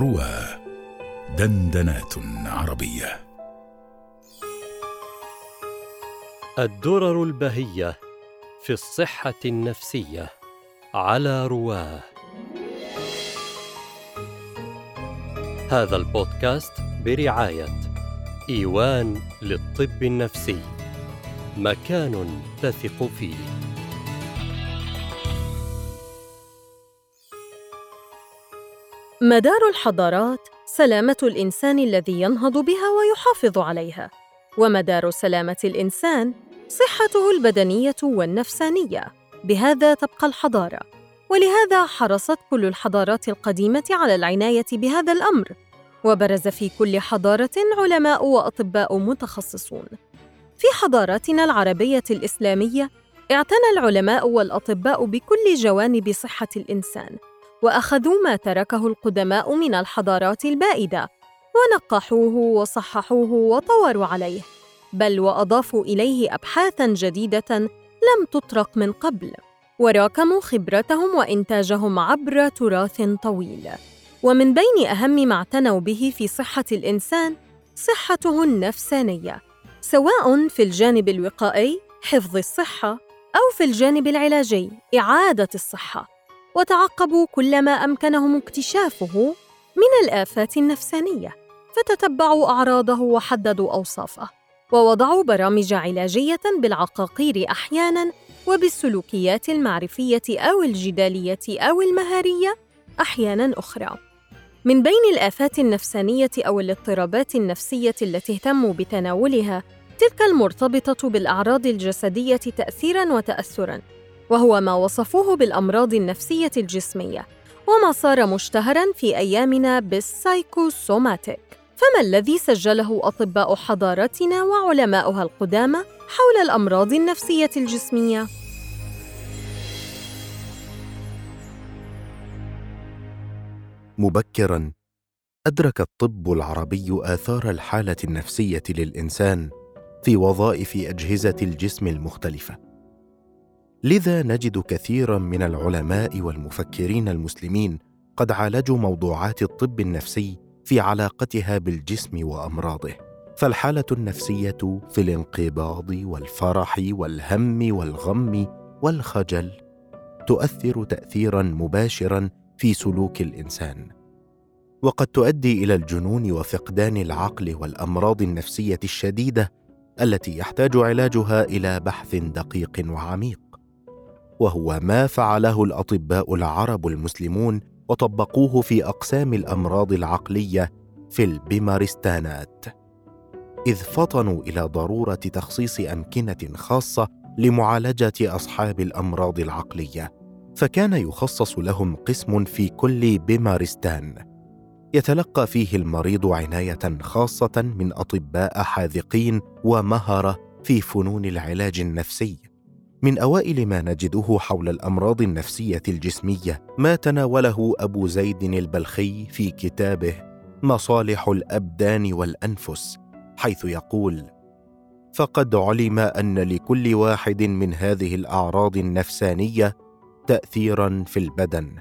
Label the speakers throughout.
Speaker 1: روى دندنات عربية.
Speaker 2: الدرر البهية في الصحة النفسية على رواه. هذا البودكاست برعاية إيوان للطب النفسي مكان تثق فيه.
Speaker 3: مدار الحضارات سلامة الإنسان الذي ينهض بها ويحافظ عليها، ومدار سلامة الإنسان صحته البدنية والنفسانية، بهذا تبقى الحضارة، ولهذا حرصت كل الحضارات القديمة على العناية بهذا الأمر، وبرز في كل حضارة علماء وأطباء متخصصون. في حضاراتنا العربية الإسلامية اعتنى العلماء والأطباء بكل جوانب صحة الإنسان، وأخذوا ما تركه القدماء من الحضارات البائدة ونقحوه وصححوه وطوروا عليه بل وأضافوا إليه ابحاثا جديدة لم تطرق من قبل وراكموا خبرتهم وإنتاجهم عبر تراث طويل. ومن بين أهم ما اعتنوا به في صحة الإنسان صحته النفسانية سواء في الجانب الوقائي حفظ الصحة أو في الجانب العلاجي إعادة الصحة. وتعقبوا كل ما أمكنهم اكتشافه من الآفات النفسانية فتتبعوا أعراضه وحددوا أوصافه ووضعوا برامج علاجية بالعقاقير أحيانا وبالسلوكيات المعرفية أو الجدالية أو المهارية أحيانا أخرى. من بين الآفات النفسانية أو الاضطرابات النفسية التي اهتموا بتناولها تلك المرتبطة بالأعراض الجسدية تاثيرا وتاثرا. وهو ما وصفوه بالأمراض النفسية الجسمية وما صار مشتهرا في أيامنا بالسايكوسوماتيك. فما الذي سجله أطباء حضارتنا وعلماؤها القدامى حول الأمراض النفسية الجسمية؟
Speaker 4: مبكرا أدرك الطب العربي آثار الحالة النفسية للإنسان في وظائف أجهزة الجسم المختلفة. لذا نجد كثيرا من العلماء والمفكرين المسلمين قد عالجوا موضوعات الطب النفسي في علاقتها بالجسم وأمراضه فالحالة النفسية في الانقباض والفرح والهم والغم والخجل تؤثر تاثيرا مباشرا في سلوك الإنسان. وقد تؤدي إلى الجنون وفقدان العقل والأمراض النفسية الشديدة التي يحتاج علاجها إلى بحث دقيق وعميق. وهو ما فعله الأطباء العرب المسلمون وطبقوه في أقسام الأمراض العقلية في البيمارستانات. إذ فطنوا إلى ضرورة تخصيص أمكنة خاصة لمعالجة أصحاب الأمراض العقلية فكان يخصص لهم قسم في كل بيمارستان. يتلقى فيه المريض عناية خاصة من أطباء حاذقين ومهرة في فنون العلاج النفسي. من أوائل ما نجده حول الأمراض النفسية الجسمية ما تناوله أبو زيد البلخي في كتابه مصالح الأبدان والأنفس حيث يقول فقد علم أن لكل واحد من هذه الأعراض النفسانية تاثيرا في البدن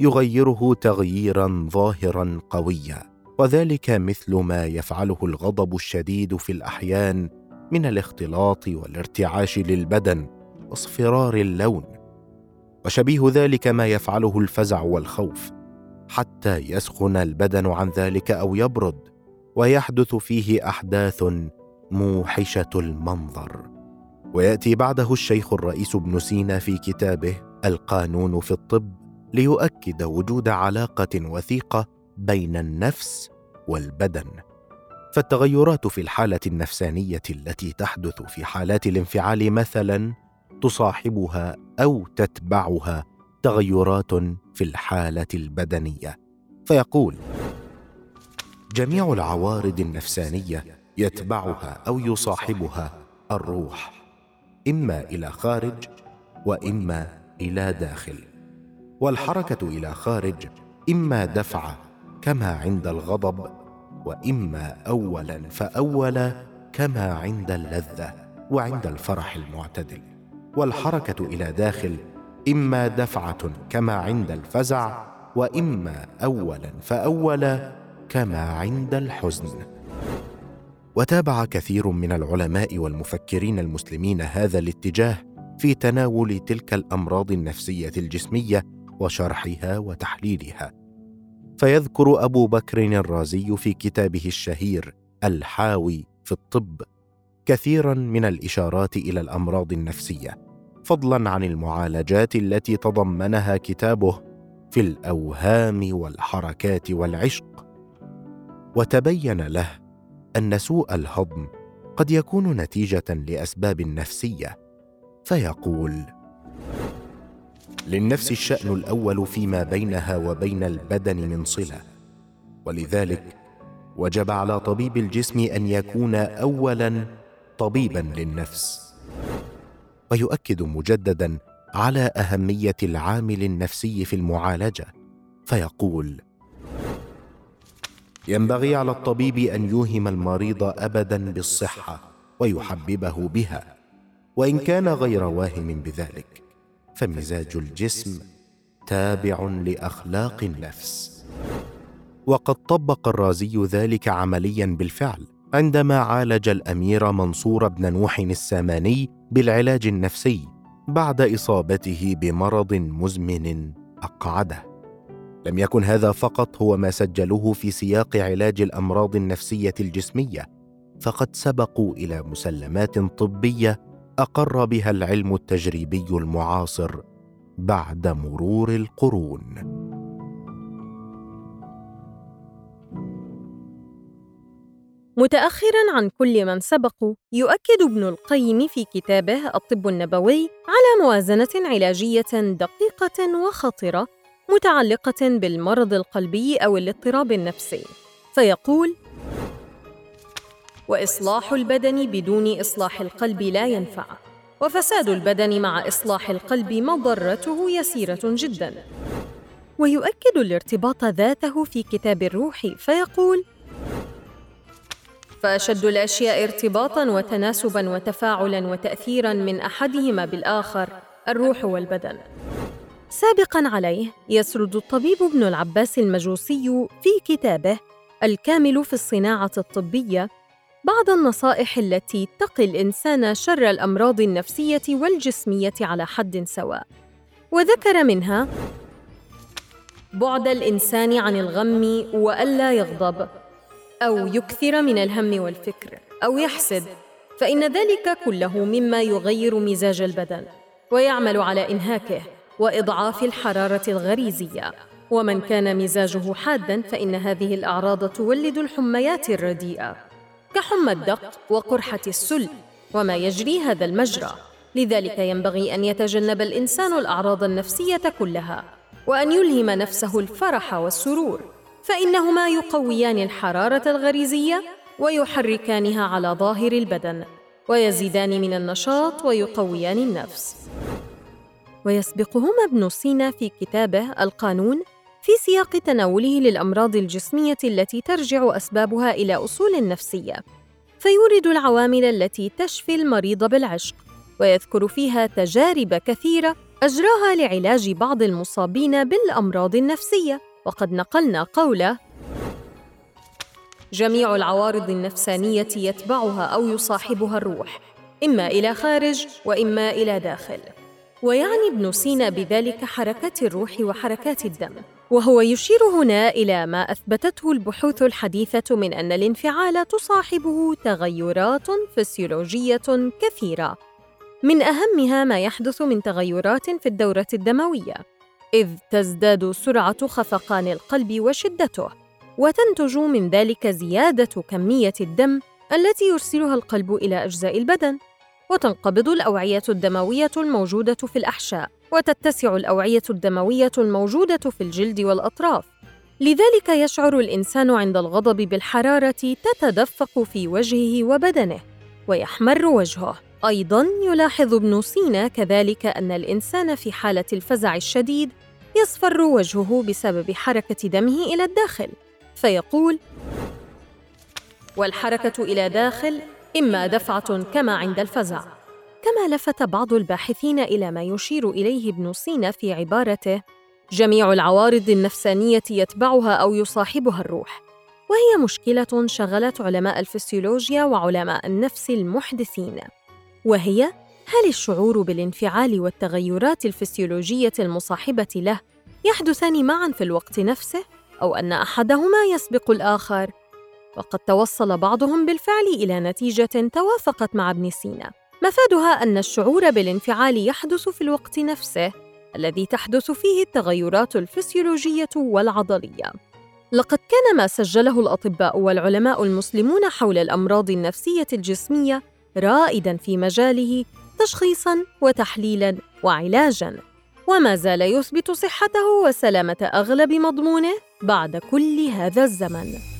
Speaker 4: يغيره تغييرا ظاهرا قويا وذلك مثل ما يفعله الغضب الشديد في الأحيان من الاختلاط والارتعاش للبدن واصفرار اللون وشبيه ذلك ما يفعله الفزع والخوف حتى يسخن البدن عن ذلك أو يبرد ويحدث فيه أحداث موحشة المنظر. ويأتي بعده الشيخ الرئيس ابن سينا في كتابه القانون في الطب ليؤكد وجود علاقة وثيقة بين النفس والبدن. فالتغيرات في الحالة النفسانية التي تحدث في حالات الانفعال مثلا تصاحبها أو تتبعها تغيرات في الحالة البدنية. فيقول جميع العوارض النفسانية يتبعها أو يصاحبها الروح إما إلى خارج وإما إلى داخل. والحركة إلى خارج إما دفعه كما عند الغضب وإما اولا فاولا كما عند اللذة وعند الفرح المعتدل. والحركة إلى داخل إما دفعة كما عند الفزع وإما اولا فاولا كما عند الحزن. وتابع كثير من العلماء والمفكرين المسلمين هذا الاتجاه في تناول تلك الأمراض النفسية الجسمية وشرحها وتحليلها. فيذكر أبو بكر الرازي في كتابه الشهير الحاوي في الطب كثيرا من الإشارات إلى الأمراض النفسية فضلا عن المعالجات التي تضمنها كتابه في الأوهام والحركات والعشق. وتبين له أن سوء الهضم قد يكون نتيجة لأسباب نفسية فيقول للنفس الشأن الأول فيما بينها وبين البدن من صلة. ولذلك وجب على طبيب الجسم أن يكون اولا طبيبا للنفس. ويؤكد مجددا على أهمية العامل النفسي في المعالجة. فيقول ينبغي على الطبيب أن يوهم المريض ابدا بالصحة ويحببه بها وإن كان غير واهم بذلك. فمزاج الجسم تابع لأخلاق النفس. وقد طبق الرازي ذلك عمليا بالفعل عندما عالج الأمير منصور بن نوح الساماني بالعلاج النفسي بعد إصابته بمرض مزمن أقعده. لم يكن هذا فقط هو ما سجلوه في سياق علاج الأمراض النفسية الجسمية فقد سبقوا إلى مسلمات طبية أقر بها العلم التجريبي المعاصر بعد مرور القرون.
Speaker 3: متاخرا عن كل من سبقوا يؤكد ابن القيم في كتابه الطب النبوي على موازنة علاجية دقيقة وخطرة متعلقة بالمرض القلبي أو الاضطراب النفسي فيقول وإصلاح البدن بدون إصلاح القلب لا ينفع. وفساد البدن مع إصلاح القلب مضرته يسيرة جدا. ويؤكد الارتباط ذاته في كتاب الروح فيقول فأشد الأشياء ارتباطا وتناسبا وتفاعلا وتاثيرا من أحدهما بالآخر الروح والبدن. سابقا عليه يسرد الطبيب ابن العباس المجوسي في كتابه الكامل في الصناعة الطبية بعض النصائح التي تقي الإنسان شر الأمراض النفسية والجسمية على حد سواء. وذكر منها بعد الإنسان عن الغم وألا يغضب أو يكثر من الهم والفكر أو يحسد فإن ذلك كله مما يغير مزاج البدن ويعمل على إنهاكه وإضعاف الحرارة الغريزية. ومن كان مزاجه حادا فإن هذه الأعراض تولد الحميات الرديئة. كحمى الدق وقرحة السل وما يجري هذا المجرى. لذلك ينبغي أن يتجنب الإنسان الأعراض النفسية كلها وأن يلهم نفسه الفرح والسرور. فإنهما يقويان الحرارة الغريزية ويحركانها على ظاهر البدن ويزيدان من النشاط ويقويان النفس. ويسبقهما ابن سينا في كتابه القانون في سياق تناوله للأمراض الجسمية التي ترجع أسبابها إلى أصول نفسية. فيورد العوامل التي تشفي المريض بالعشق ويذكر فيها تجارب كثيرة أجراها لعلاج بعض المصابين بالأمراض النفسية. وقد نقلنا قوله جميع العوارض النفسانية يتبعها أو يصاحبها الروح إما إلى خارج وإما إلى داخل. ويعني ابن سينا بذلك حركات الروح وحركات الدم وهو يشير هنا إلى ما أثبتته البحوث الحديثة من أن الانفعال تصاحبه تغيرات فسيولوجية كثيرة. من أهمها ما يحدث من تغيرات في الدورة الدموية إذ تزداد سرعة خفقان القلب وشدته وتنتج من ذلك زيادة كمية الدم التي يرسلها القلب إلى أجزاء البدن. وتنقبض الأوعية الدموية الموجودة في الأحشاء وتتسع الأوعية الدموية الموجودة في الجلد والأطراف. لذلك يشعر الإنسان عند الغضب بالحرارة تتدفق في وجهه وبدنه ويحمر وجهه. أيضا يلاحظ ابن سينا كذلك أن الإنسان في حالة الفزع الشديد يصفر وجهه بسبب حركة دمه إلى الداخل فيقول والحركة إلى داخل إما دفعة كما عند الفزع. كما لفت بعض الباحثين إلى ما يشير إليه ابن سينا في عبارته جميع العوارض النفسانية يتبعها أو يصاحبها الروح. وهي مشكلة شغلت علماء الفسيولوجيا وعلماء النفس المحدثين. وهي هل الشعور بالانفعال والتغيرات الفسيولوجية المصاحبة له يحدثان معا في الوقت نفسه أو أن أحدهما يسبق الآخر؟ وقد توصل بعضهم بالفعل إلى نتيجة توافقت مع ابن سينا. مفادها أن الشعور بالانفعال يحدث في الوقت نفسه الذي تحدث فيه التغيرات الفسيولوجية والعضلية. لقد كان ما سجله الأطباء والعلماء المسلمون حول الأمراض النفسية الجسمية رائداً في مجاله تشخيصاً وتحليلاً وعلاجاً. وما زال يثبت صحته وسلامة أغلب مضمونه بعد كل هذا الزمن.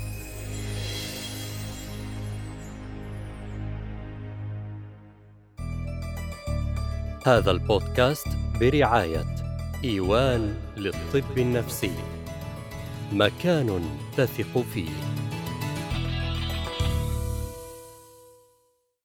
Speaker 2: هذا البودكاست برعاية إيوان للطب النفسي. مكان تثق فيه.